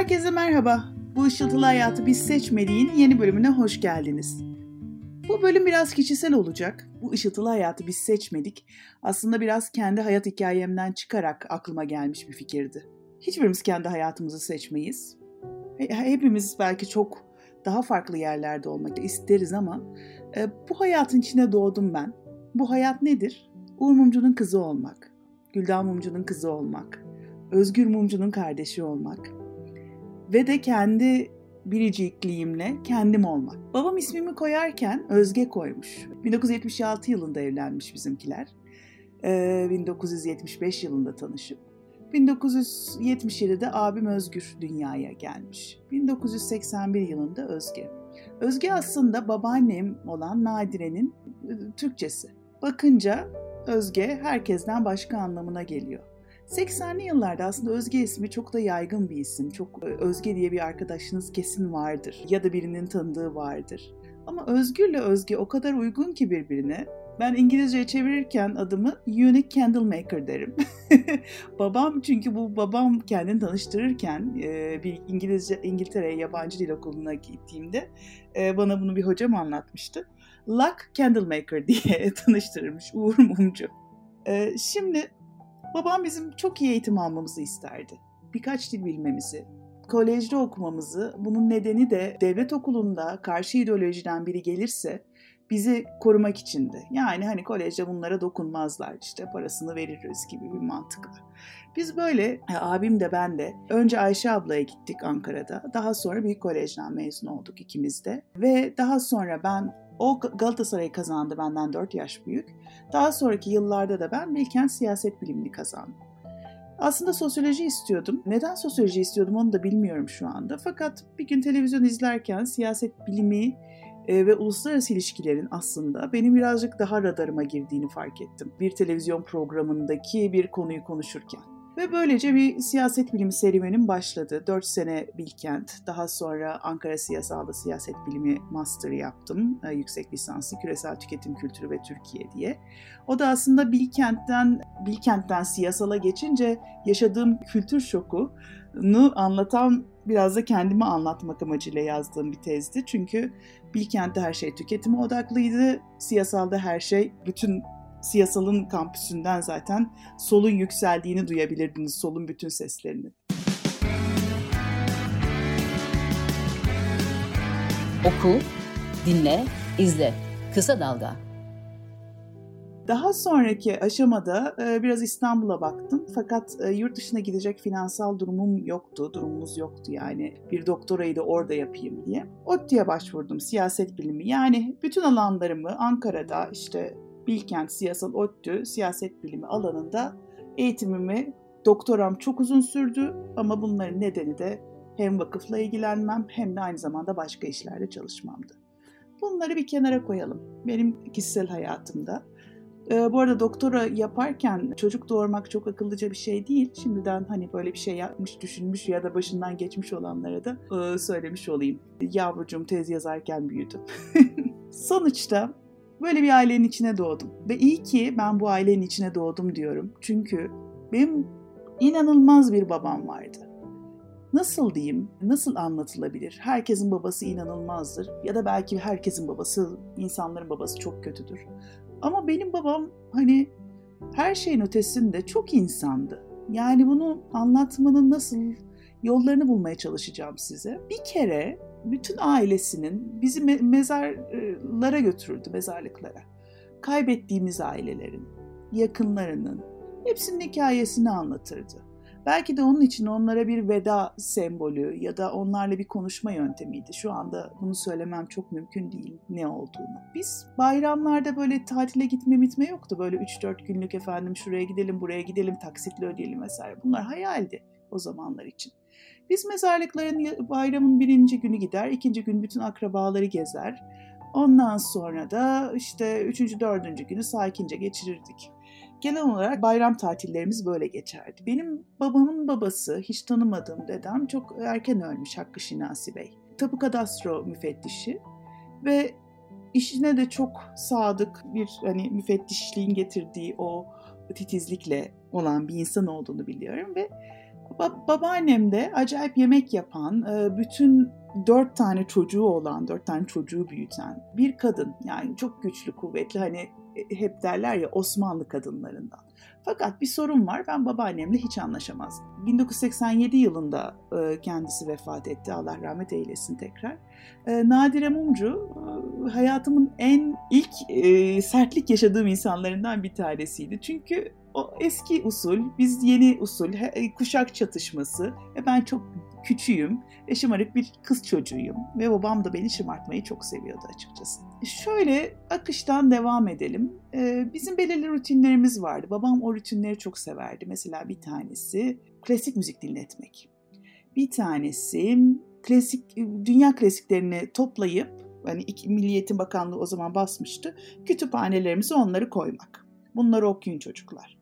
Herkese merhaba. Bu ışıltılı hayatı biz seçmediğin yeni bölümüne hoş geldiniz. Bu bölüm biraz kişisel olacak. Bu ışıltılı hayatı biz seçmedik. Aslında biraz kendi hayat hikayemden çıkarak aklıma gelmiş bir fikirdi. Hiçbirimiz kendi hayatımızı seçmeyiz. Hepimiz belki çok daha farklı yerlerde olmak isteriz ama e, bu hayatın içine doğdum ben. Bu hayat nedir? Uğur Mumcu'nun kızı olmak, Güldan Mumcu'nun kızı olmak, Özgür Mumcu'nun kardeşi olmak, ve de kendi biricikliğimle kendim olmak. Babam ismimi koyarken Özge koymuş. 1976 yılında evlenmiş bizimkiler. Ee, 1975 yılında tanışıp 1977'de abim Özgür dünyaya gelmiş. 1981 yılında Özge. Özge aslında babaannem olan Nadire'nin e, Türkçesi. Bakınca Özge herkesten başka anlamına geliyor. 80'li yıllarda aslında Özge ismi çok da yaygın bir isim. Çok e, Özge diye bir arkadaşınız kesin vardır ya da birinin tanıdığı vardır. Ama Özgür'le Özge o kadar uygun ki birbirine. Ben İngilizceye çevirirken adımı Unique Candle Maker derim. babam çünkü bu babam kendini tanıştırırken e, bir İngilizce İngiltere'ye yabancı dil okuluna gittiğimde e, bana bunu bir hocam anlatmıştı. Luck Candle Maker diye tanıştırırmış Uğur Mumcu. Şimdi Babam bizim çok iyi eğitim almamızı isterdi. Birkaç dil bilmemizi, kolejde okumamızı, bunun nedeni de devlet okulunda karşı ideolojiden biri gelirse bizi korumak içindi. Yani hani kolejde bunlara dokunmazlar işte parasını veririz gibi bir mantıkla. Biz böyle e, abim de ben de önce Ayşe ablaya gittik Ankara'da. Daha sonra Büyük Kolej'den mezun olduk ikimiz de. Ve daha sonra ben o Galatasaray'ı kazandı benden 4 yaş büyük. Daha sonraki yıllarda da ben Bilkent Siyaset Bilimini kazandım. Aslında sosyoloji istiyordum. Neden sosyoloji istiyordum onu da bilmiyorum şu anda. Fakat bir gün televizyon izlerken siyaset bilimi e, ve uluslararası ilişkilerin aslında benim birazcık daha radarıma girdiğini fark ettim. Bir televizyon programındaki bir konuyu konuşurken. Ve böylece bir siyaset bilimi serüvenim başladı. 4 sene Bilkent, daha sonra Ankara Siyasal'da siyaset bilimi master yaptım. E, yüksek lisansı küresel tüketim kültürü ve Türkiye diye. O da aslında Bilkent'ten Bilkent'ten siyasala geçince yaşadığım kültür şokunu anlatan biraz da kendimi anlatmak amacıyla yazdığım bir tezdi. Çünkü Bilkent'te her şey tüketime odaklıydı. Siyasalda her şey bütün siyasalın kampüsünden zaten solun yükseldiğini duyabilirdiniz, solun bütün seslerini. Oku, dinle, izle. Kısa Dalga. Daha sonraki aşamada e, biraz İstanbul'a baktım. Fakat e, yurt dışına gidecek finansal durumum yoktu. Durumumuz yoktu yani. Bir doktorayı da orada yapayım diye. ODTÜ'ye başvurdum siyaset bilimi. Yani bütün alanlarımı Ankara'da işte Bilkent Siyasal ODTÜ siyaset bilimi alanında eğitimimi doktoram çok uzun sürdü ama bunların nedeni de hem vakıfla ilgilenmem hem de aynı zamanda başka işlerde çalışmamdı. Bunları bir kenara koyalım. Benim kişisel hayatımda. Ee, bu arada doktora yaparken çocuk doğurmak çok akıllıca bir şey değil. Şimdiden hani böyle bir şey yapmış, düşünmüş ya da başından geçmiş olanlara da e, söylemiş olayım. Yavrucuğum tez yazarken büyüdü. Sonuçta Böyle bir ailenin içine doğdum. Ve iyi ki ben bu ailenin içine doğdum diyorum. Çünkü benim inanılmaz bir babam vardı. Nasıl diyeyim, nasıl anlatılabilir? Herkesin babası inanılmazdır. Ya da belki herkesin babası, insanların babası çok kötüdür. Ama benim babam hani her şeyin ötesinde çok insandı. Yani bunu anlatmanın nasıl yollarını bulmaya çalışacağım size. Bir kere bütün ailesinin bizi me- mezarlara götürürdü, mezarlıklara. Kaybettiğimiz ailelerin, yakınlarının hepsinin hikayesini anlatırdı. Belki de onun için onlara bir veda sembolü ya da onlarla bir konuşma yöntemiydi. Şu anda bunu söylemem çok mümkün değil ne olduğunu. Biz bayramlarda böyle tatile gitme bitme yoktu. Böyle 3-4 günlük efendim şuraya gidelim buraya gidelim taksitle ödeyelim vesaire. Bunlar hayaldi o zamanlar için. Biz mezarlıkların bayramın birinci günü gider, ikinci gün bütün akrabaları gezer. Ondan sonra da işte üçüncü, dördüncü günü sakince geçirirdik. Genel olarak bayram tatillerimiz böyle geçerdi. Benim babamın babası, hiç tanımadığım dedem çok erken ölmüş Hakkı Şinasi Bey. Tapu kadastro müfettişi ve işine de çok sadık bir hani müfettişliğin getirdiği o titizlikle olan bir insan olduğunu biliyorum ve Ba- babaannem de acayip yemek yapan, e, bütün dört tane çocuğu olan, dört tane çocuğu büyüten bir kadın. Yani çok güçlü, kuvvetli hani e, hep derler ya Osmanlı kadınlarından. Fakat bir sorun var. Ben babaannemle hiç anlaşamazdım. 1987 yılında e, kendisi vefat etti. Allah rahmet eylesin tekrar. Nadire Mumcu hayatımın en ilk sertlik yaşadığım insanlarından bir tanesiydi. Çünkü o eski usul, biz yeni usul, kuşak çatışması. E ben çok küçüğüm ve şımarık bir kız çocuğuyum. Ve babam da beni şımartmayı çok seviyordu açıkçası. Şöyle akıştan devam edelim. Ee, bizim belirli rutinlerimiz vardı. Babam o rutinleri çok severdi. Mesela bir tanesi klasik müzik dinletmek. Bir tanesi klasik dünya klasiklerini toplayıp hani Milli Eğitim Bakanlığı o zaman basmıştı. Kütüphanelerimize onları koymak. Bunları okuyun çocuklar.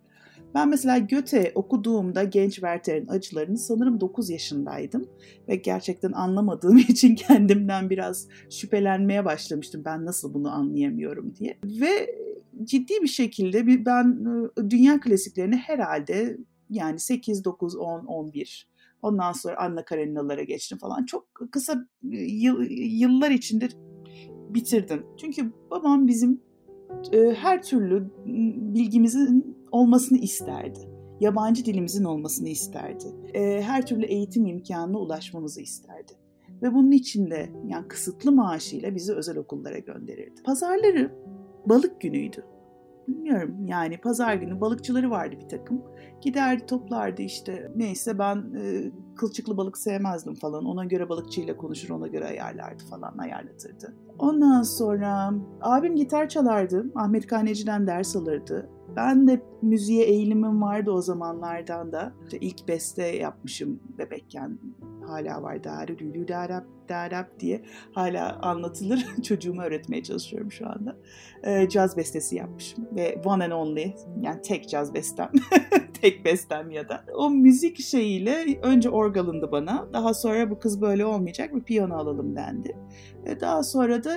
Ben mesela Göte okuduğumda Genç Werther'in acılarını sanırım 9 yaşındaydım ve gerçekten anlamadığım için kendimden biraz şüphelenmeye başlamıştım. Ben nasıl bunu anlayamıyorum diye. Ve ciddi bir şekilde ben ıı, dünya klasiklerini herhalde yani 8, 9, 10, 11 Ondan sonra Anna Karenina'lara geçtim falan. Çok kısa yıl, yıllar içinde bitirdim. Çünkü babam bizim e, her türlü bilgimizin olmasını isterdi. Yabancı dilimizin olmasını isterdi. E, her türlü eğitim imkanına ulaşmamızı isterdi. Ve bunun için de yani kısıtlı maaşıyla bizi özel okullara gönderirdi. Pazarları balık günüydü. Bilmiyorum yani pazar günü balıkçıları vardı bir takım. Giderdi toplardı işte neyse ben e, kılçıklı balık sevmezdim falan. Ona göre balıkçıyla konuşur ona göre ayarlardı falan ayarlatırdı. Ondan sonra abim gitar çalardı. Ahmet Kaneci'den ders alırdı. Ben de müziğe eğilimim vardı o zamanlardan da. İşte ilk beste yapmışım bebekken. Hala var darı dülü darap darap diye hala anlatılır. Çocuğuma öğretmeye çalışıyorum şu anda. Ee, caz bestesi yapmışım ve one and only yani tek caz bestem. tek bestem ya da. O müzik şeyiyle önce orgalındı bana. Daha sonra bu kız böyle olmayacak bir piyano alalım dendi. Daha sonra da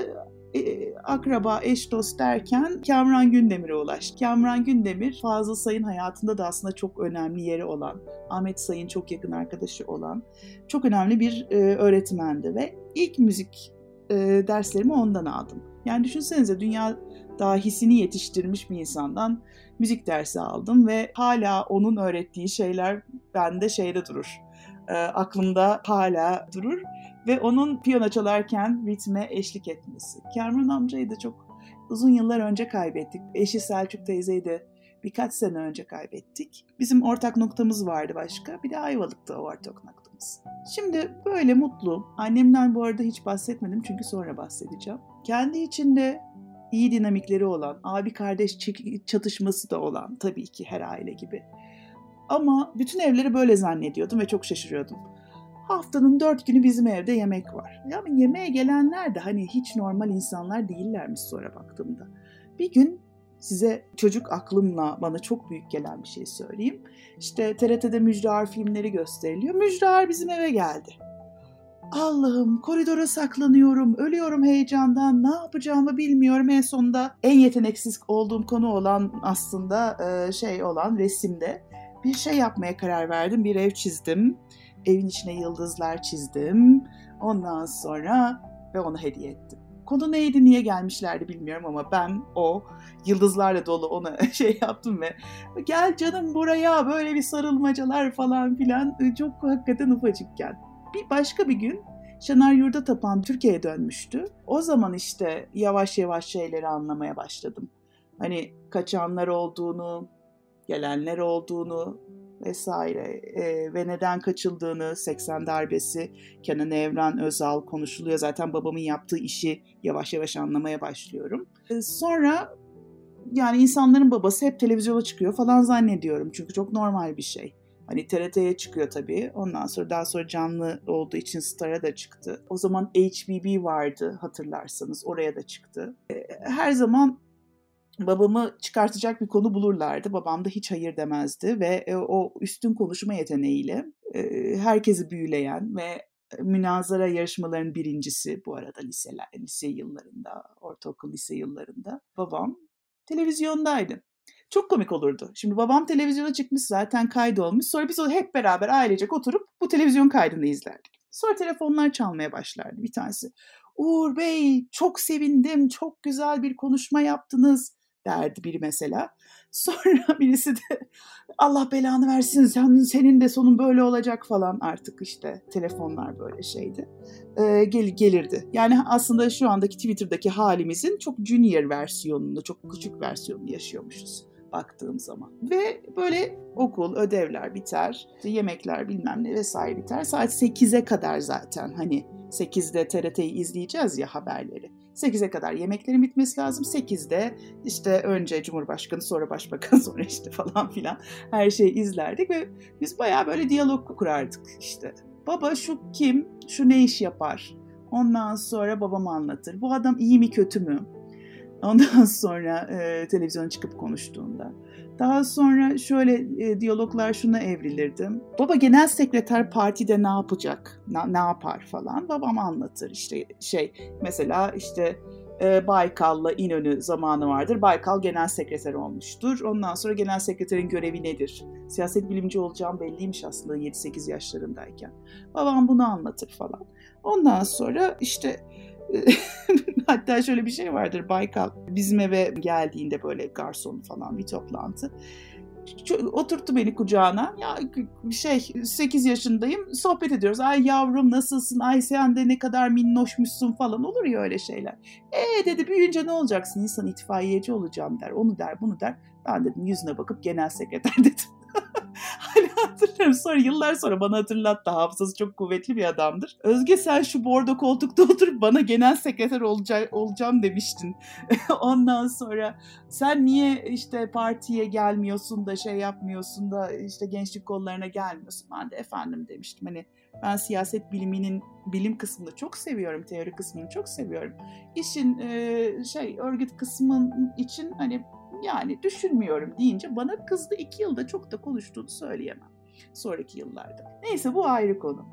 e, akraba, eş dost derken Kamran Gündemir'e ulaştı. Kamran Gündemir Fazıl Say'ın hayatında da aslında çok önemli yeri olan, Ahmet Say'ın çok yakın arkadaşı olan çok önemli bir e, öğretmendi ve ilk müzik e, derslerimi ondan aldım. Yani düşünsenize dünya dahisini yetiştirmiş bir insandan müzik dersi aldım ve hala onun öğrettiği şeyler bende şeyde durur. E, aklımda hala durur ve onun piyano çalarken ritme eşlik etmesi. Kerman amcayı da çok uzun yıllar önce kaybettik. Eşi Selçuk teyzeyi de birkaç sene önce kaybettik. Bizim ortak noktamız vardı başka. Bir de Ayvalık'ta o ortak noktamız. Şimdi böyle mutlu. Annemden bu arada hiç bahsetmedim çünkü sonra bahsedeceğim. Kendi içinde iyi dinamikleri olan, abi kardeş çatışması da olan tabii ki her aile gibi. Ama bütün evleri böyle zannediyordum ve çok şaşırıyordum haftanın dört günü bizim evde yemek var. Yani yemeğe gelenler de hani hiç normal insanlar değillermiş sonra baktığımda. Bir gün size çocuk aklımla bana çok büyük gelen bir şey söyleyeyim. İşte TRT'de Müjdar filmleri gösteriliyor. Müjdar bizim eve geldi. Allah'ım koridora saklanıyorum, ölüyorum heyecandan, ne yapacağımı bilmiyorum. En sonunda en yeteneksiz olduğum konu olan aslında şey olan resimde bir şey yapmaya karar verdim. Bir ev çizdim evin içine yıldızlar çizdim. Ondan sonra ve onu hediye ettim. Konu neydi, niye gelmişlerdi bilmiyorum ama ben o yıldızlarla dolu ona şey yaptım ve gel canım buraya böyle bir sarılmacalar falan filan çok hakikaten ufacıkken. Bir başka bir gün Şener Yurda Tapan Türkiye'ye dönmüştü. O zaman işte yavaş yavaş şeyleri anlamaya başladım. Hani kaçanlar olduğunu, gelenler olduğunu, vesaire e, ve neden kaçıldığını 80 darbesi Kenan Evren Özal konuşuluyor. Zaten babamın yaptığı işi yavaş yavaş anlamaya başlıyorum. E, sonra yani insanların babası hep televizyona çıkıyor falan zannediyorum. Çünkü çok normal bir şey. Hani TRT'ye çıkıyor tabii. Ondan sonra daha sonra canlı olduğu için Star'a da çıktı. O zaman HBB vardı hatırlarsanız. Oraya da çıktı. Her zaman babamı çıkartacak bir konu bulurlardı. Babam da hiç hayır demezdi ve e, o üstün konuşma yeteneğiyle e, herkesi büyüleyen ve münazara yarışmaların birincisi bu arada liseler, lise yıllarında, ortaokul lise yıllarında babam televizyondaydı. Çok komik olurdu. Şimdi babam televizyona çıkmış zaten kaydı olmuş. Sonra biz hep beraber ailecek oturup bu televizyon kaydını izlerdik. Sonra telefonlar çalmaya başlardı bir tanesi. Uğur Bey çok sevindim, çok güzel bir konuşma yaptınız derdi biri mesela. Sonra birisi de Allah belanı versin sen, senin de sonun böyle olacak falan artık işte telefonlar böyle şeydi. Ee, gel, gelirdi. Yani aslında şu andaki Twitter'daki halimizin çok junior versiyonunu, çok küçük versiyonunu yaşıyormuşuz baktığım zaman. Ve böyle okul, ödevler biter, yemekler bilmem ne vesaire biter. Saat 8'e kadar zaten hani 8'de TRT'yi izleyeceğiz ya haberleri. 8'e kadar yemeklerin bitmesi lazım. 8'de işte önce Cumhurbaşkanı sonra Başbakan sonra işte falan filan her şeyi izlerdik ve biz bayağı böyle diyalog kurardık işte. Baba şu kim, şu ne iş yapar? Ondan sonra babam anlatır. Bu adam iyi mi kötü mü? Ondan sonra e, televizyona çıkıp konuştuğunda. Daha sonra şöyle e, diyaloglar şuna evrilirdi. Baba genel sekreter partide ne yapacak, ne, ne yapar falan. Babam anlatır işte şey mesela işte e, Baykal'la İnönü zamanı vardır. Baykal genel sekreter olmuştur. Ondan sonra genel sekreterin görevi nedir? Siyaset bilimci olacağım belliymiş aslında 7-8 yaşlarındayken. Babam bunu anlatır falan. Ondan sonra işte Hatta şöyle bir şey vardır Baykal bizim eve geldiğinde böyle garson falan bir toplantı. Oturttu beni kucağına. Ya şey 8 yaşındayım. Sohbet ediyoruz. Ay yavrum nasılsın? Ay sen de ne kadar minnoşmuşsun falan olur ya öyle şeyler. E dedi büyüyünce ne olacaksın? İnsan itfaiyeci olacağım der. Onu der, bunu der. Ben dedim yüzüne bakıp genel sekreter dedim. Hala hatırlıyorum. Sonra yıllar sonra bana hatırlattı. Hafızası çok kuvvetli bir adamdır. Özge sen şu bordo koltukta oturup bana genel sekreter olaca- olacağım demiştin. Ondan sonra sen niye işte partiye gelmiyorsun da şey yapmıyorsun da işte gençlik kollarına gelmiyorsun. Ben de efendim demiştim. Hani ben siyaset biliminin bilim kısmını çok seviyorum, teori kısmını çok seviyorum. İşin e, şey örgüt kısmın için hani yani düşünmüyorum deyince bana kızdı. iki yılda çok da konuştuğunu söyleyemem. Sonraki yıllarda. Neyse bu ayrı konu.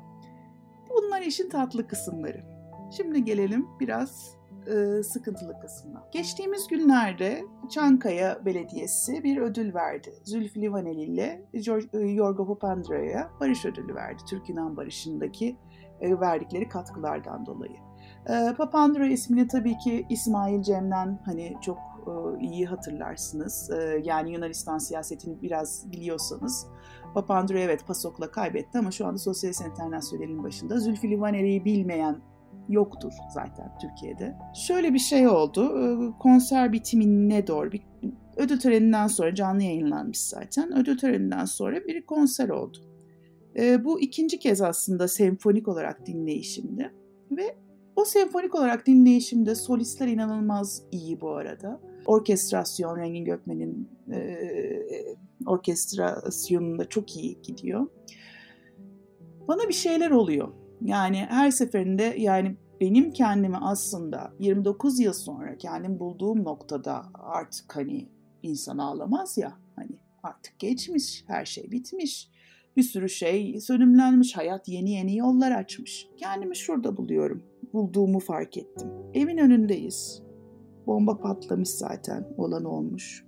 Bunlar işin tatlı kısımları. Şimdi gelelim biraz e, sıkıntılı kısmına. Geçtiğimiz günlerde Çankaya Belediyesi bir ödül verdi. Zülfü Livaneli ile e, Yorgo Papandra'ya barış ödülü verdi. Türk-Yunan barışındaki e, verdikleri katkılardan dolayı. E, Papandreou ismini tabii ki İsmail Cem'den hani çok e, iyi hatırlarsınız. E, yani Yunanistan siyasetini biraz biliyorsanız Papandreou evet PASOK'la kaybetti ama şu anda Sosyalist Enternasyonel'in başında. Zülfü Livaneli'yi bilmeyen yoktur zaten Türkiye'de. Şöyle bir şey oldu. E, konser bitimine doğru bir ödül töreninden sonra canlı yayınlanmış zaten. Ödül töreninden sonra bir konser oldu. Bu ikinci kez aslında senfonik olarak dinleyişimdi. Ve o senfonik olarak dinleyişimde solistler inanılmaz iyi bu arada orkestrasyon Rengin Gökmen'in e, orkestrasyonunda çok iyi gidiyor. Bana bir şeyler oluyor. Yani her seferinde yani benim kendimi aslında 29 yıl sonra kendim bulduğum noktada artık hani insan ağlamaz ya hani artık geçmiş, her şey bitmiş. Bir sürü şey sönümlenmiş, hayat yeni yeni yollar açmış. Kendimi şurada buluyorum. Bulduğumu fark ettim. Evin önündeyiz. Bomba patlamış zaten olan olmuş.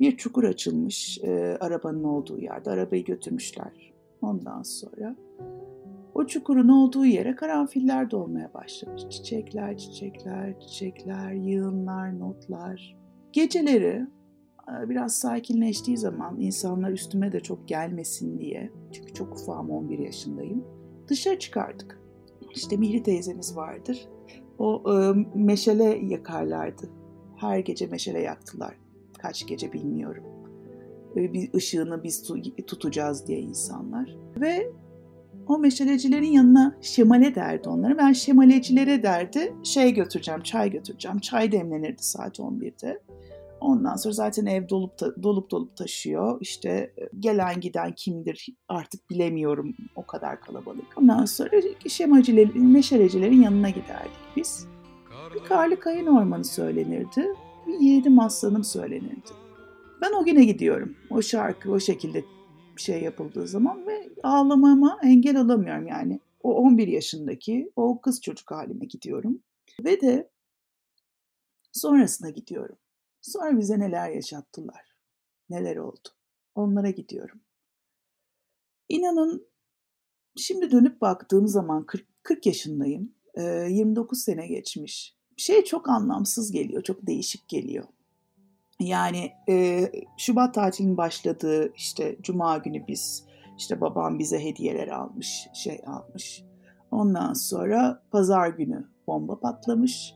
Bir çukur açılmış e, arabanın olduğu yerde. Arabayı götürmüşler. Ondan sonra o çukurun olduğu yere karanfiller dolmaya başlamış. Çiçekler, çiçekler, çiçekler, yığınlar, notlar. Geceleri e, biraz sakinleştiği zaman insanlar üstüme de çok gelmesin diye. Çünkü çok ufağım 11 yaşındayım. Dışarı çıkardık. İşte Mihri teyzemiz vardır. O e, meşale yakarlardı her gece meşale yaktılar. Kaç gece bilmiyorum. Bir ışığını biz tutacağız diye insanlar. Ve o meşalecilerin yanına şemale derdi onlara. Ben şemalecilere derdi şey götüreceğim, çay götüreceğim. Çay demlenirdi saat 11'de. Ondan sonra zaten ev dolup dolup dolup taşıyor. İşte gelen giden kimdir artık bilemiyorum o kadar kalabalık. Ondan sonra şemacılerin, meşalecilerin yanına giderdik biz. Bir karlı kayın ormanı söylenirdi. Bir yiğidim aslanım söylenirdi. Ben o güne gidiyorum. O şarkı o şekilde şey yapıldığı zaman ve ağlamama engel olamıyorum yani. O 11 yaşındaki o kız çocuk halime gidiyorum. Ve de sonrasına gidiyorum. Sonra bize neler yaşattılar. neler oldu. Onlara gidiyorum. İnanın şimdi dönüp baktığım zaman 40, 40 yaşındayım. 29 sene geçmiş. Şey çok anlamsız geliyor, çok değişik geliyor. Yani e, Şubat tatilinin başladığı işte Cuma günü biz işte babam bize hediyeler almış, şey almış. Ondan sonra pazar günü bomba patlamış.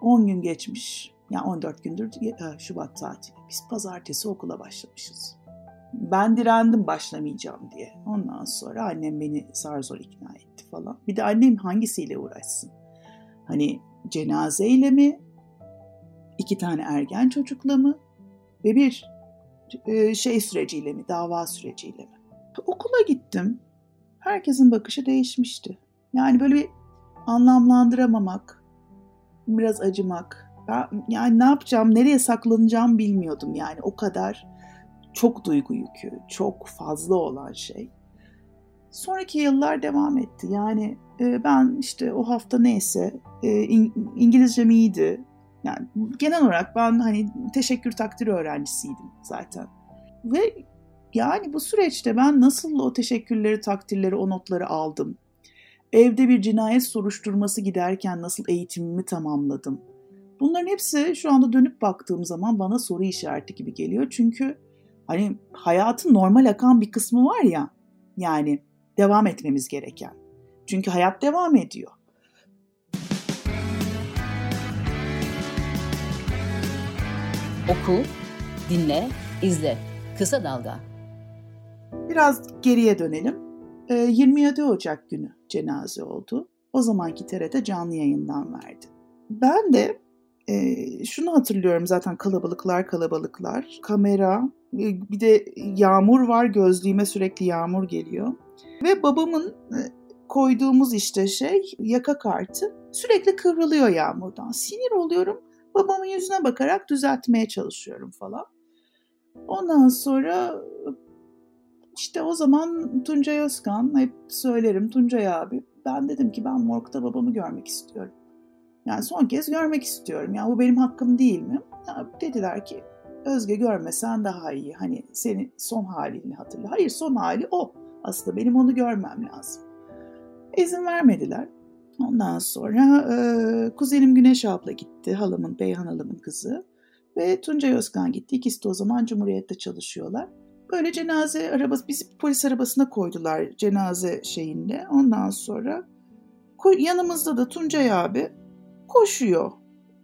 10 gün geçmiş. Yani 14 gündür Şubat tatili. Biz pazartesi okula başlamışız. Ben direndim başlamayacağım diye. Ondan sonra annem beni zar zor ikna etti falan. Bir de annem hangisiyle uğraşsın? Hani cenazeyle mi? iki tane ergen çocukla mı? Ve bir e, şey süreciyle mi? Dava süreciyle mi? Okula gittim. Herkesin bakışı değişmişti. Yani böyle bir anlamlandıramamak, biraz acımak. Ben, yani ne yapacağım, nereye saklanacağım bilmiyordum yani o kadar çok duygu yükü, çok fazla olan şey. Sonraki yıllar devam etti. Yani e, ben işte o hafta neyse e, İng- İngilizcem iyiydi. Yani genel olarak ben hani teşekkür takdir öğrencisiydim zaten. Ve yani bu süreçte ben nasıl o teşekkürleri, takdirleri, o notları aldım? Evde bir cinayet soruşturması giderken nasıl eğitimimi tamamladım? Bunların hepsi şu anda dönüp baktığım zaman bana soru işareti gibi geliyor. Çünkü hani hayatın normal akan bir kısmı var ya. Yani devam etmemiz gereken. Çünkü hayat devam ediyor. Oku, dinle, izle. Kısa Dalga. Biraz geriye dönelim. 27 ee, Ocak günü cenaze oldu. O zamanki TRT canlı yayından verdi. Ben de e, şunu hatırlıyorum zaten kalabalıklar kalabalıklar. Kamera, e, bir de yağmur var gözlüğüme sürekli yağmur geliyor. Ve babamın e, koyduğumuz işte şey yaka kartı sürekli kıvrılıyor yağmurdan. Sinir oluyorum. Babamın yüzüne bakarak düzeltmeye çalışıyorum falan. Ondan sonra işte o zaman Tuncay Özkan hep söylerim Tuncay abi ben dedim ki ben morgda babamı görmek istiyorum. Yani son kez görmek istiyorum. Yani bu benim hakkım değil mi? Ya dediler ki Özge görmesen daha iyi. Hani senin son halini hatırla. Hayır son hali o. Aslında benim onu görmem lazım. İzin vermediler. Ondan sonra e, kuzenim Güneş abla gitti. Halamın, Beyhan halamın kızı. Ve Tuncay Özkan gitti. İkisi de o zaman Cumhuriyet'te çalışıyorlar. Böyle cenaze arabası, bizi polis arabasına koydular cenaze şeyinde. Ondan sonra yanımızda da Tuncay abi koşuyor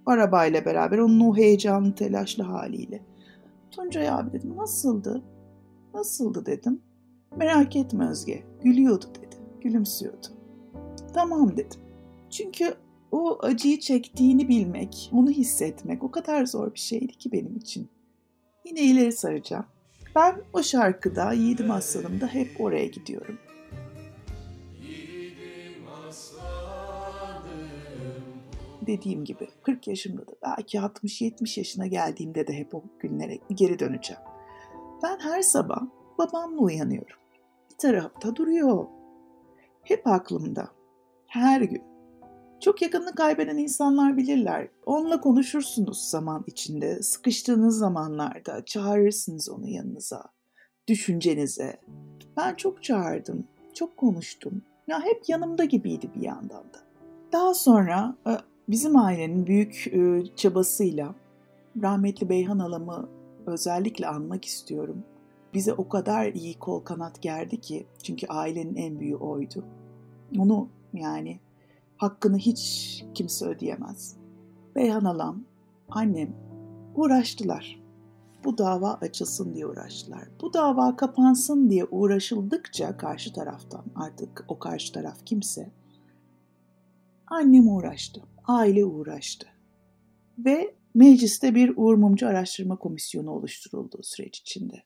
arabayla beraber. Onun o heyecanlı, telaşlı haliyle. Tuncay abi dedim nasıldı? Nasıldı dedim. Merak etme Özge. Gülüyordu dedi. Gülümsüyordu. Tamam dedim. Çünkü o acıyı çektiğini bilmek, onu hissetmek o kadar zor bir şeydi ki benim için. Yine ileri saracağım. Ben o şarkıda Yiğidim Aslanım'da hep oraya gidiyorum. Dediğim gibi 40 yaşımda da belki 60-70 yaşına geldiğimde de hep o günlere geri döneceğim. Ben her sabah babamla uyanıyorum. Bir tarafta duruyor. Hep aklımda. Her gün. Çok yakınını kaybeden insanlar bilirler. Onunla konuşursunuz zaman içinde, sıkıştığınız zamanlarda çağırırsınız onu yanınıza, düşüncenize. Ben çok çağırdım, çok konuştum. Ya hep yanımda gibiydi bir yandan da. Daha sonra e, bizim ailenin büyük e, çabasıyla rahmetli Beyhan halamı özellikle anmak istiyorum. Bize o kadar iyi kol kanat gerdi ki çünkü ailenin en büyüğü oydu. Onu yani hakkını hiç kimse ödeyemez. Beyhan Alam, annem uğraştılar. Bu dava açılsın diye uğraştılar. Bu dava kapansın diye uğraşıldıkça karşı taraftan artık o karşı taraf kimse annem uğraştı, aile uğraştı. Ve mecliste bir Uğur Mumcu Araştırma Komisyonu oluşturuldu süreç içinde.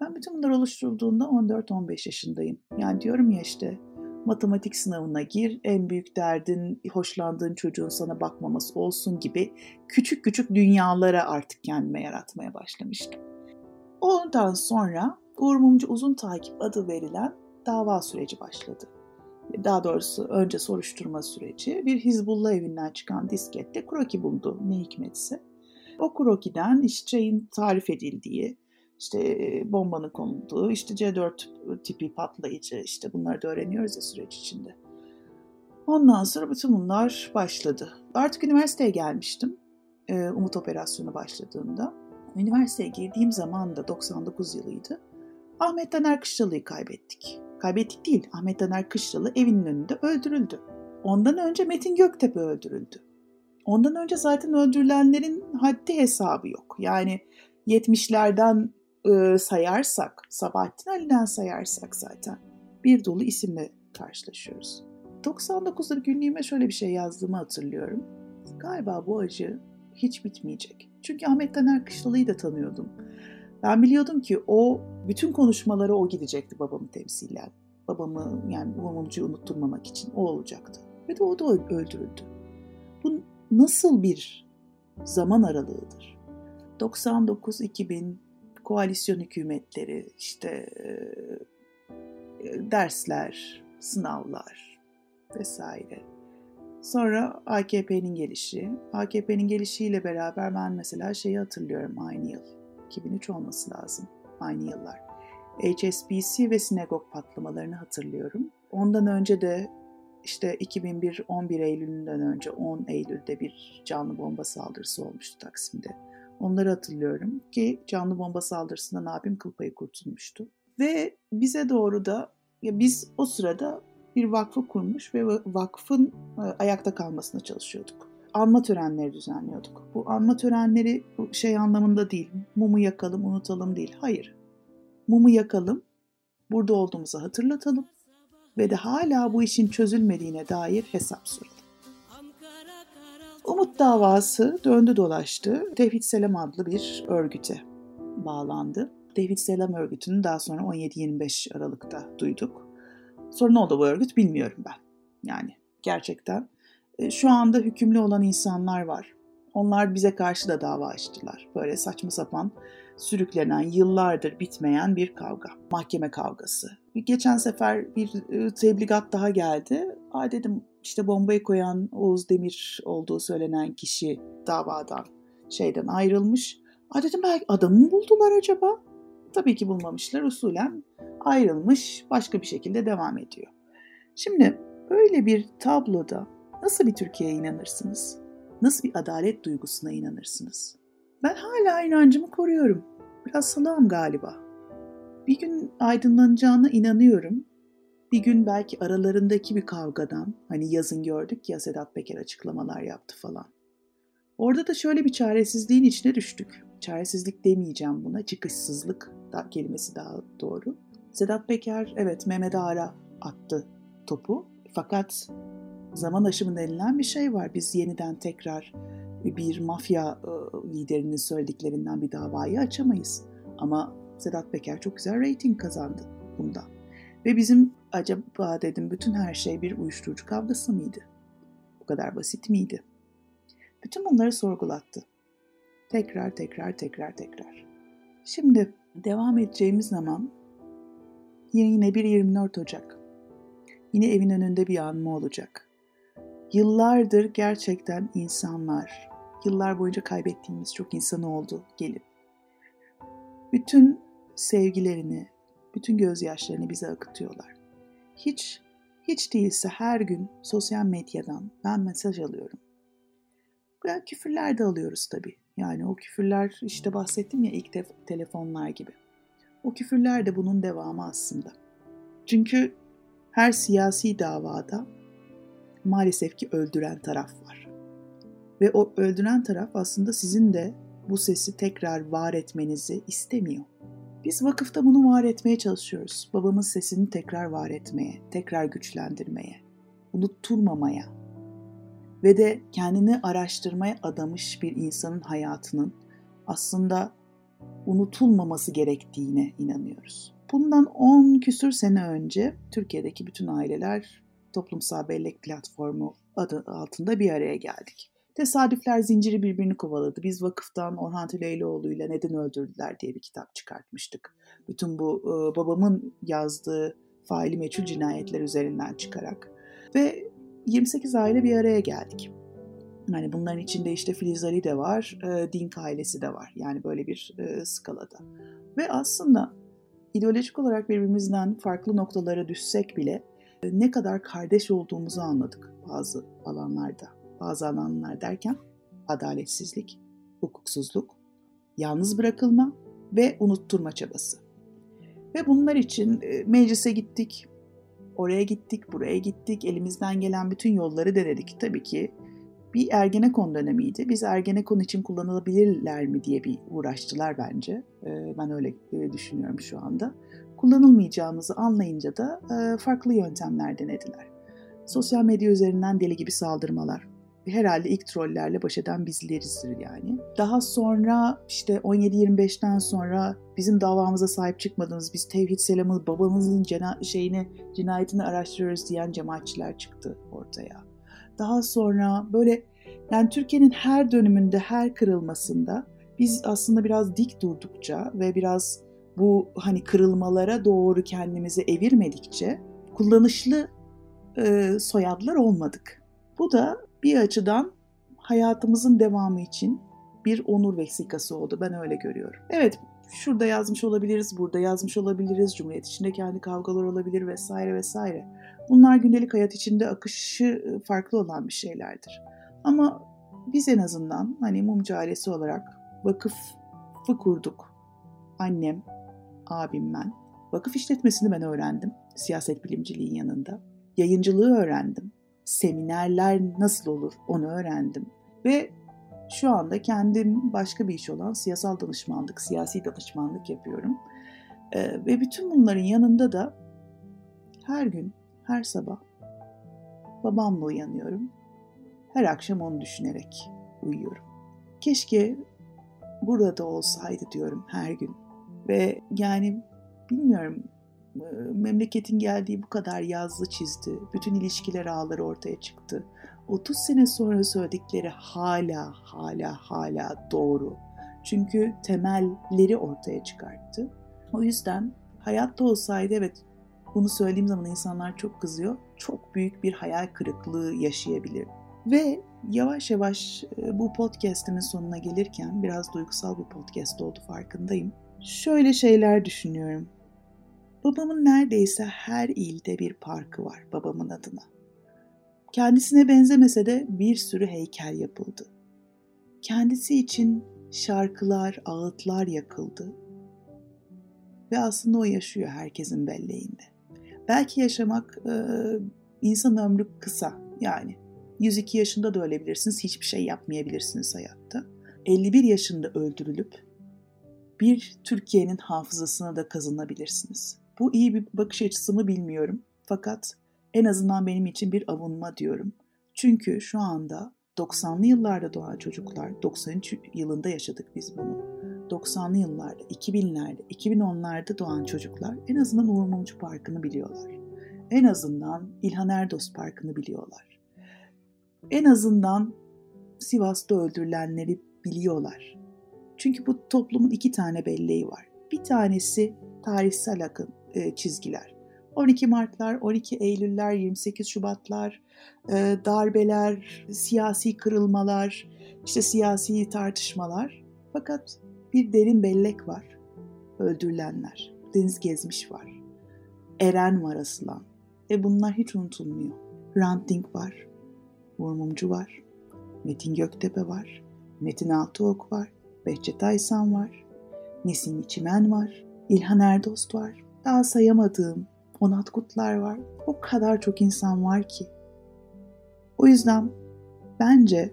Ben bütün bunlar oluşturulduğunda 14-15 yaşındayım. Yani diyorum ya işte matematik sınavına gir, en büyük derdin hoşlandığın çocuğun sana bakmaması olsun gibi küçük küçük dünyalara artık kendime yaratmaya başlamıştım. Ondan sonra Uğur Mumcu Uzun Takip adı verilen dava süreci başladı. Daha doğrusu önce soruşturma süreci bir Hizbullah evinden çıkan diskette kroki buldu ne hikmetse. O krokiden işçeyin tarif edildiği, işte bombanın konulduğu, işte C4 tipi patlayıcı, işte bunları da öğreniyoruz ya süreç içinde. Ondan sonra bütün bunlar başladı. Artık üniversiteye gelmiştim. Umut Operasyonu başladığında. Üniversiteye girdiğim zaman da 99 yılıydı. Ahmet Taner Kışlalı'yı kaybettik. Kaybettik değil, Ahmet Taner Kışlalı evinin önünde öldürüldü. Ondan önce Metin Göktepe öldürüldü. Ondan önce zaten öldürülenlerin haddi hesabı yok. Yani 70'lerden e, sayarsak, Sabahattin Ali'den sayarsak zaten bir dolu isimle karşılaşıyoruz. 99'da günlüğüme şöyle bir şey yazdığımı hatırlıyorum. Galiba bu acı hiç bitmeyecek. Çünkü Ahmet Taner Kışlalı'yı da tanıyordum. Ben biliyordum ki o bütün konuşmalara o gidecekti babamı temsilen. Babamı yani babamı unutturmamak için o olacaktı. Ve de o da öldürüldü. Bu nasıl bir zaman aralığıdır? 99-2000 koalisyon hükümetleri, işte dersler, sınavlar vesaire. Sonra AKP'nin gelişi. AKP'nin gelişiyle beraber ben mesela şeyi hatırlıyorum aynı yıl. 2003 olması lazım. Aynı yıllar. HSBC ve sinagog patlamalarını hatırlıyorum. Ondan önce de işte 2001 11 Eylül'ünden önce 10 Eylül'de bir canlı bomba saldırısı olmuştu Taksim'de. Onları hatırlıyorum ki canlı bomba saldırısından abim kıl payı kurtulmuştu. Ve bize doğru da ya biz o sırada bir vakfı kurmuş ve vakfın e, ayakta kalmasına çalışıyorduk. Anma törenleri düzenliyorduk. Bu anma törenleri şey anlamında değil, mumu yakalım, unutalım değil. Hayır. Mumu yakalım, burada olduğumuzu hatırlatalım ve de hala bu işin çözülmediğine dair hesap soralım. Umut davası döndü dolaştı. Tevhid Selam adlı bir örgüte bağlandı. Tevhid Selam örgütünü daha sonra 17-25 Aralık'ta duyduk. Sonra ne oldu bu örgüt bilmiyorum ben. Yani gerçekten. E, şu anda hükümlü olan insanlar var. Onlar bize karşı da dava açtılar. Böyle saçma sapan sürüklenen, yıllardır bitmeyen bir kavga. Mahkeme kavgası. Geçen sefer bir e, tebligat daha geldi. Aa dedim işte bombayı koyan Oğuz Demir olduğu söylenen kişi davadan şeyden ayrılmış. Aa dedim belki adamı mı buldular acaba? Tabii ki bulmamışlar. Usulen ayrılmış, başka bir şekilde devam ediyor. Şimdi böyle bir tabloda nasıl bir Türkiye'ye inanırsınız? Nasıl bir adalet duygusuna inanırsınız? Ben hala inancımı koruyorum. Biraz salağım galiba. Bir gün aydınlanacağına inanıyorum. Bir gün belki aralarındaki bir kavgadan, hani yazın gördük ya Sedat Peker açıklamalar yaptı falan. Orada da şöyle bir çaresizliğin içine düştük. Çaresizlik demeyeceğim buna, çıkışsızlık da, kelimesi daha doğru. Sedat Peker evet Mehmet Ağar'a attı topu. Fakat zaman aşımı denilen bir şey var. Biz yeniden tekrar bir mafya liderinin söylediklerinden bir davayı açamayız. Ama Sedat Peker çok güzel reyting kazandı bunda. Ve bizim acaba dedim bütün her şey bir uyuşturucu kavgası mıydı? Bu kadar basit miydi? Bütün bunları sorgulattı. Tekrar tekrar tekrar tekrar. Şimdi devam edeceğimiz zaman yine bir 24 Ocak. Yine evin önünde bir anma olacak. Yıllardır gerçekten insanlar, yıllar boyunca kaybettiğimiz çok insanı oldu gelip. Bütün sevgilerini, bütün gözyaşlarını bize akıtıyorlar. Hiç, hiç değilse her gün sosyal medyadan ben mesaj alıyorum. Ben küfürler de alıyoruz tabii. Yani o küfürler işte bahsettim ya ilk te- telefonlar gibi. O küfürler de bunun devamı aslında. Çünkü her siyasi davada maalesef ki öldüren taraf var. Ve o öldüren taraf aslında sizin de bu sesi tekrar var etmenizi istemiyor. Biz vakıfta bunu var etmeye çalışıyoruz. Babamın sesini tekrar var etmeye, tekrar güçlendirmeye, unutturmamaya ve de kendini araştırmaya adamış bir insanın hayatının aslında unutulmaması gerektiğine inanıyoruz. Bundan 10 küsür sene önce Türkiye'deki bütün aileler toplumsal bellek platformu adı altında bir araya geldik. Tesadüfler zinciri birbirini kovaladı. Biz vakıftan Orhan Tüleyloğlu ile Neden Öldürdüler diye bir kitap çıkartmıştık. Bütün bu e, babamın yazdığı faili meçhul cinayetler üzerinden çıkarak. Ve 28 aile bir araya geldik. Yani bunların içinde işte Filiz Ali de var, e, Dink ailesi de var. Yani böyle bir e, skalada. Ve aslında ideolojik olarak birbirimizden farklı noktalara düşsek bile e, ne kadar kardeş olduğumuzu anladık bazı alanlarda. Bazı alanlar derken adaletsizlik, hukuksuzluk, yalnız bırakılma ve unutturma çabası. Ve bunlar için e, meclise gittik, oraya gittik, buraya gittik, elimizden gelen bütün yolları denedik. Tabii ki bir Ergenekon dönemiydi. Biz Ergenekon için kullanılabilirler mi diye bir uğraştılar bence. E, ben öyle e, düşünüyorum şu anda. Kullanılmayacağımızı anlayınca da farklı yöntemler denediler. Sosyal medya üzerinden deli gibi saldırmalar, herhalde ilk trollerle baş eden bizlerizdir yani. Daha sonra işte 17-25'ten sonra bizim davamıza sahip çıkmadınız, biz Tevhid Selam'ı babamızın cena şeyini, cinayetini araştırıyoruz diyen cemaatçiler çıktı ortaya. Daha sonra böyle yani Türkiye'nin her dönümünde, her kırılmasında biz aslında biraz dik durdukça ve biraz bu hani kırılmalara doğru kendimizi evirmedikçe kullanışlı e, soyadlar olmadık. Bu da bir açıdan hayatımızın devamı için bir onur vesikası oldu. Ben öyle görüyorum. Evet şurada yazmış olabiliriz, burada yazmış olabiliriz, cumhuriyet içinde kendi kavgalar olabilir vesaire vesaire. Bunlar gündelik hayat içinde akışı ıı, farklı olan bir şeylerdir. Ama biz en azından hani mumcu ailesi olarak vakıfı kurduk. Annem, abim ben. Vakıf işletmesini ben öğrendim siyaset bilimciliğin yanında. Yayıncılığı öğrendim seminerler nasıl olur onu öğrendim. Ve şu anda kendim başka bir iş olan siyasal danışmanlık, siyasi danışmanlık yapıyorum. Ee, ve bütün bunların yanında da her gün, her sabah babamla uyanıyorum. Her akşam onu düşünerek uyuyorum. Keşke burada olsaydı diyorum her gün. Ve yani bilmiyorum memleketin geldiği bu kadar yazdı çizdi. Bütün ilişkiler ağları ortaya çıktı. 30 sene sonra söyledikleri hala hala hala doğru. Çünkü temelleri ortaya çıkarttı. O yüzden hayatta olsaydı evet bunu söylediğim zaman insanlar çok kızıyor. Çok büyük bir hayal kırıklığı yaşayabilir. Ve yavaş yavaş bu podcastimin sonuna gelirken biraz duygusal bir podcast oldu farkındayım. Şöyle şeyler düşünüyorum. Babamın neredeyse her ilde bir parkı var babamın adına. Kendisine benzemese de bir sürü heykel yapıldı. Kendisi için şarkılar, ağıtlar yakıldı. Ve aslında o yaşıyor herkesin belleğinde. Belki yaşamak e, insan ömrü kısa yani. 102 yaşında da ölebilirsiniz, hiçbir şey yapmayabilirsiniz hayatta. 51 yaşında öldürülüp bir Türkiye'nin hafızasına da kazanabilirsiniz. Bu iyi bir bakış açısı mı bilmiyorum. Fakat en azından benim için bir avunma diyorum. Çünkü şu anda 90'lı yıllarda doğan çocuklar, 93 yılında yaşadık biz bunu. 90'lı yıllarda, 2000'lerde, 2010'larda doğan çocuklar en azından Uğur Mumcu Parkı'nı biliyorlar. En azından İlhan Erdos Parkı'nı biliyorlar. En azından Sivas'ta öldürülenleri biliyorlar. Çünkü bu toplumun iki tane belleği var. Bir tanesi tarihsel akın, e, çizgiler. 12 Martlar, 12 Eylüller, 28 Şubatlar, e, darbeler, siyasi kırılmalar, işte siyasi tartışmalar. Fakat bir derin bellek var. Öldürülenler, deniz gezmiş var. Eren var asılan. Ve bunlar hiç unutulmuyor. Ranting var, Vurmumcu var, Metin Göktepe var, Metin Altıok var, Behçet Aysan var, Nesim İçimen var, İlhan Erdost var, daha sayamadığım Onat Kutlar var. O kadar çok insan var ki. O yüzden bence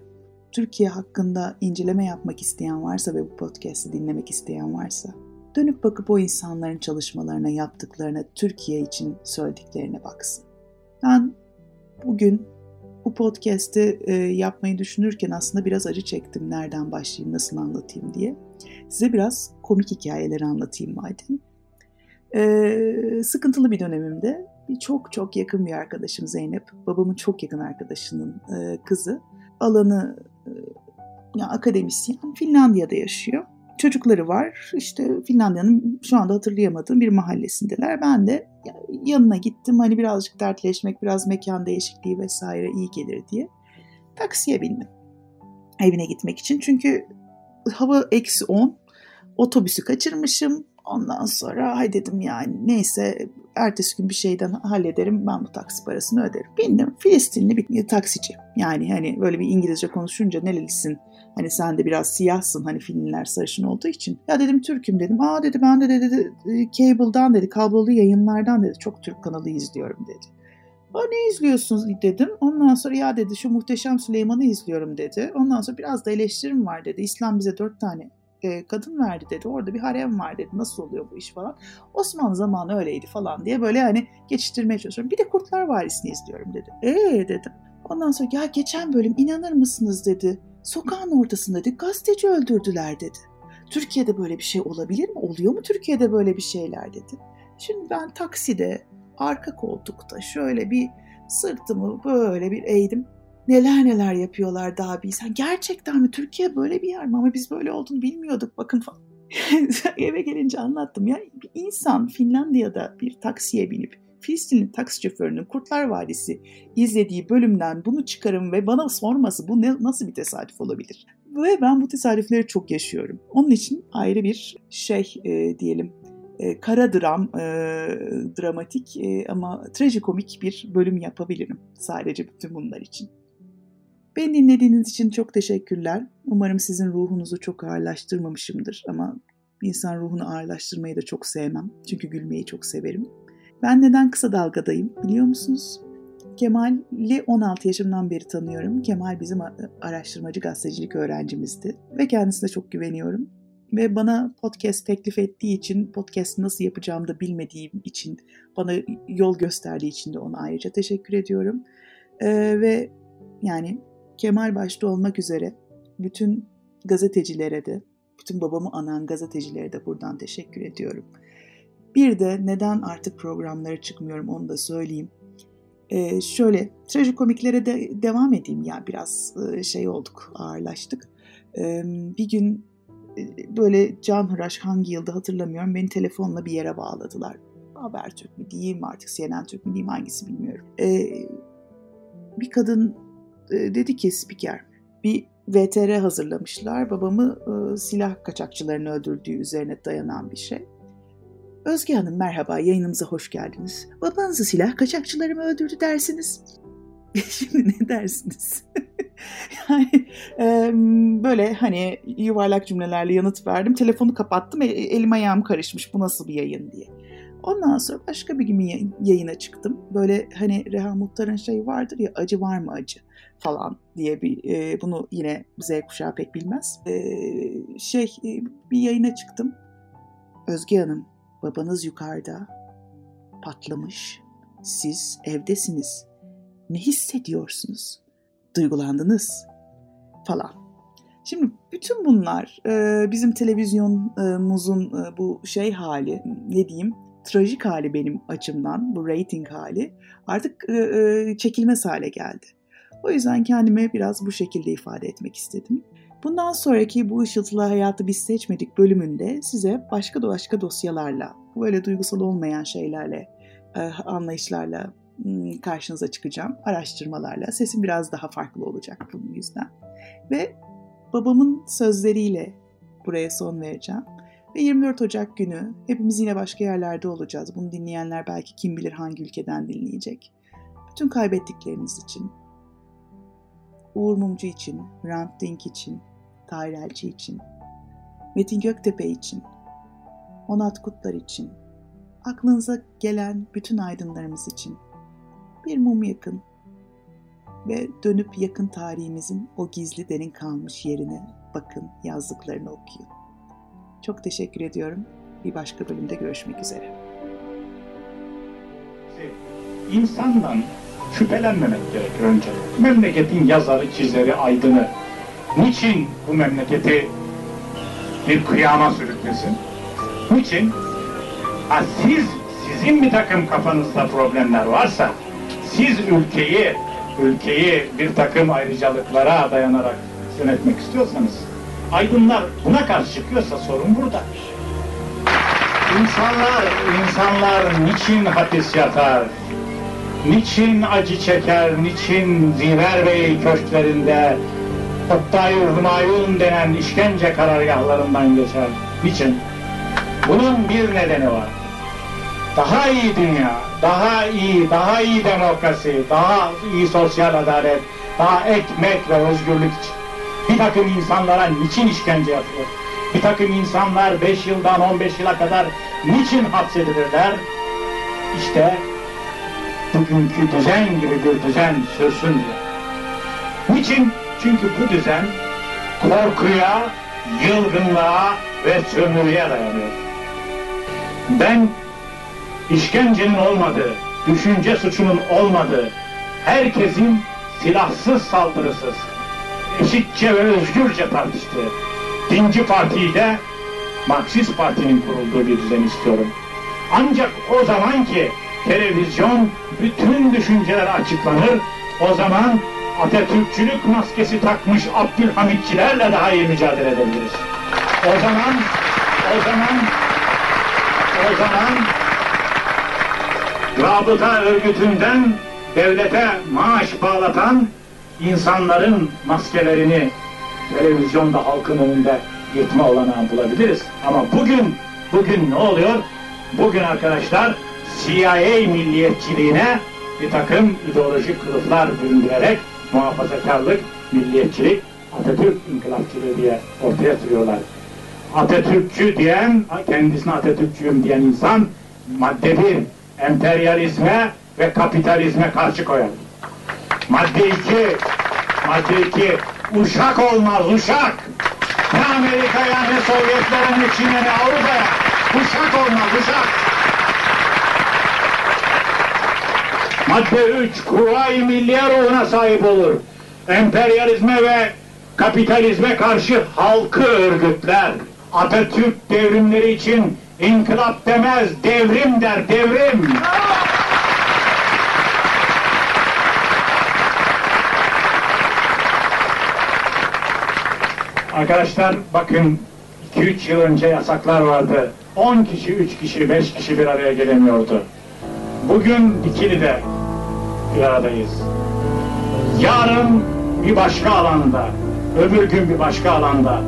Türkiye hakkında inceleme yapmak isteyen varsa ve bu podcast'i dinlemek isteyen varsa dönüp bakıp o insanların çalışmalarına, yaptıklarına, Türkiye için söylediklerine baksın. Ben bugün bu podcast'i e, yapmayı düşünürken aslında biraz acı çektim. Nereden başlayayım, nasıl anlatayım diye. Size biraz komik hikayeleri anlatayım madem. Ee, sıkıntılı bir dönemimde bir çok çok yakın bir arkadaşım Zeynep, babamın çok yakın arkadaşının e, kızı. Alanı e, ya akademisyen, Finlandiya'da yaşıyor. Çocukları var. İşte Finlandiya'nın şu anda hatırlayamadığım bir mahallesindeler. Ben de yanına gittim. Hani birazcık dertleşmek, biraz mekan değişikliği vesaire iyi gelir diye. Taksiye bindim. Evine gitmek için. Çünkü hava eksi 10. Otobüsü kaçırmışım Ondan sonra hay dedim yani neyse ertesi gün bir şeyden hallederim ben bu taksi parasını öderim. Bindim Filistinli bir taksici. Yani hani böyle bir İngilizce konuşunca nerelisin? Hani sen de biraz siyahsın hani filmler sarışın olduğu için. Ya dedim Türk'üm dedim. Aa dedi ben de dedi, dedi cable'dan dedi kablolu yayınlardan dedi çok Türk kanalı izliyorum dedi. Aa, ne izliyorsunuz dedim. Ondan sonra ya dedi şu Muhteşem Süleyman'ı izliyorum dedi. Ondan sonra biraz da eleştirim var dedi. İslam bize dört tane e, kadın verdi dedi. Orada bir harem var dedi. Nasıl oluyor bu iş falan. Osmanlı zamanı öyleydi falan diye böyle hani geçiştirmeye çalışıyorum. Bir de Kurtlar Vadisi'ni izliyorum dedi. Eee dedim. Ondan sonra ya geçen bölüm inanır mısınız dedi. Sokağın ortasında dedi gazeteci öldürdüler dedi. Türkiye'de böyle bir şey olabilir mi? Oluyor mu Türkiye'de böyle bir şeyler dedi. Şimdi ben takside arka koltukta şöyle bir sırtımı böyle bir eğdim neler neler yapıyorlar daha bilsen. Gerçekten mi? Türkiye böyle bir yer mi? Ama biz böyle olduğunu bilmiyorduk bakın falan. Eve gelince anlattım ya bir insan Finlandiya'da bir taksiye binip Filistinli taksi şoförünün Kurtlar Vadisi izlediği bölümden bunu çıkarım ve bana sorması bu ne, nasıl bir tesadüf olabilir? Ve ben bu tesadüfleri çok yaşıyorum. Onun için ayrı bir şey e, diyelim e, kara dram, e, dramatik e, ama trajikomik bir bölüm yapabilirim sadece bütün bunlar için. Beni dinlediğiniz için çok teşekkürler. Umarım sizin ruhunuzu çok ağırlaştırmamışımdır ama insan ruhunu ağırlaştırmayı da çok sevmem. Çünkü gülmeyi çok severim. Ben neden kısa dalgadayım biliyor musunuz? Kemal'i 16 yaşımdan beri tanıyorum. Kemal bizim araştırmacı gazetecilik öğrencimizdi ve kendisine çok güveniyorum. Ve bana podcast teklif ettiği için, podcast nasıl yapacağımı da bilmediğim için, bana yol gösterdiği için de ona ayrıca teşekkür ediyorum. Ee, ve yani Kemal başta olmak üzere bütün gazetecilere de, bütün babamı anan gazetecilere de buradan teşekkür ediyorum. Bir de neden artık programlara çıkmıyorum onu da söyleyeyim. Ee, şöyle trajikomiklere de devam edeyim ya biraz e, şey olduk ağırlaştık. Ee, bir gün e, böyle Can Hıraş hangi yılda hatırlamıyorum beni telefonla bir yere bağladılar. Habertürk mü diyeyim artık CNN Türk mü diyeyim hangisi bilmiyorum. Ee, bir kadın dedi ki spiker bir VTR hazırlamışlar. Babamı e, silah kaçakçılarını öldürdüğü üzerine dayanan bir şey. Özge Hanım merhaba yayınımıza hoş geldiniz. Babanızı silah kaçakçıları mı öldürdü dersiniz? Şimdi ne dersiniz? yani e, böyle hani yuvarlak cümlelerle yanıt verdim. Telefonu kapattım. E, elim ayağım karışmış. Bu nasıl bir yayın diye. Ondan sonra başka bir gün yayına çıktım. Böyle hani Reha Muhtar'ın şeyi vardır ya acı var mı acı falan diye bir e, bunu yine Z kuşağı pek bilmez. E, şey e, bir yayına çıktım. Özge Hanım babanız yukarıda patlamış. Siz evdesiniz. Ne hissediyorsunuz? Duygulandınız falan. Şimdi bütün bunlar e, bizim televizyonumuzun e, bu şey hali ne diyeyim trajik hali benim açımdan bu rating hali artık e, e, çekilmez hale geldi. O yüzden kendime biraz bu şekilde ifade etmek istedim. Bundan sonraki bu ışıltılı hayatı biz seçmedik bölümünde size başka başka dosyalarla, böyle duygusal olmayan şeylerle, e, anlayışlarla karşınıza çıkacağım. Araştırmalarla. Sesim biraz daha farklı olacak bunun yüzden. Ve babamın sözleriyle buraya son vereceğim. Ve 24 Ocak günü hepimiz yine başka yerlerde olacağız. Bunu dinleyenler belki kim bilir hangi ülkeden dinleyecek. Bütün kaybettikleriniz için, Uğur Mumcu için, Hrant Dink için, Tahir Elçi için, Metin Göktepe için, Onat Kutlar için, aklınıza gelen bütün aydınlarımız için bir mum yakın ve dönüp yakın tarihimizin o gizli derin kalmış yerine bakın, yazdıklarını okuyun. Çok teşekkür ediyorum. Bir başka bölümde görüşmek üzere. İnsandan şüphelenmemek gerekir önce. Memleketin yazarı, çizeri, aydını niçin bu memleketi bir kıyama sürüklesin? Niçin? Ha, siz, sizin bir takım kafanızda problemler varsa, siz ülkeyi, ülkeyi bir takım ayrıcalıklara dayanarak yönetmek istiyorsanız, aydınlar buna karşı çıkıyorsa sorun burada. İnsanlar, insanlar niçin hapis yatar? Niçin acı çeker, niçin Ziver Bey köşklerinde Ottay Humayun denen işkence karargahlarından geçer? Niçin? Bunun bir nedeni var. Daha iyi dünya, daha iyi, daha iyi demokrasi, daha iyi sosyal adalet, daha ekmek ve özgürlük için. Takım insanlara niçin işkence yapılır? Bir takım insanlar 5 yıldan 15 yıla kadar niçin hapsedilirler? İşte bugünkü düzen gibi bir düzen sürsün diye. Niçin? Çünkü bu düzen korkuya, yılgınlığa ve sömürüye dayanıyor. Ben işkencenin olmadığı, düşünce suçunun olmadığı, herkesin silahsız saldırısız, eşitçe ve özgürce tartıştığı, Dinci Parti'yi de Marksist Parti'nin kurulduğu bir düzen istiyorum. Ancak o zaman ki televizyon bütün düşünceler açıklanır, o zaman Atatürkçülük maskesi takmış Abdülhamitçilerle daha iyi mücadele edebiliriz. O zaman, o zaman, o zaman rabıta örgütünden devlete maaş bağlatan insanların maskelerini televizyonda halkın önünde yetme olanağı bulabiliriz. Ama bugün, bugün ne oluyor? Bugün arkadaşlar CIA milliyetçiliğine bir takım ideolojik kılıflar büründürerek muhafazakarlık, milliyetçilik, Atatürk inkılapçılığı diye ortaya sürüyorlar. Atatürkçü diyen, kendisine Atatürkçüyüm diyen insan madde bir, emperyalizme ve kapitalizme karşı koyar. Madde iki, madde iki, uşak olmaz, uşak. Ne Amerika'ya, ne Sovyetlere, ne Çin'e, ne Avrupa'ya. Uşak olmaz, uşak. Madde 3, Kuvayi Milliye ruhuna sahip olur. Emperyalizme ve kapitalizme karşı halkı örgütler. Atatürk devrimleri için inkılap demez, devrim der, devrim. Arkadaşlar bakın 2-3 yıl önce yasaklar vardı. 10 kişi, 3 kişi, 5 kişi bir araya gelemiyordu. Bugün Dikili'de bir aradayız. Yarın bir başka alanda, öbür gün bir başka alanda,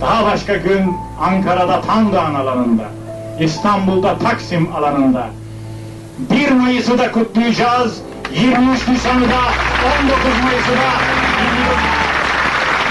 daha başka gün Ankara'da Tandoğan alanında, İstanbul'da Taksim alanında. 1 Mayıs'ı da kutlayacağız, 23 Nisan'ı da, 19 Mayıs'ı da,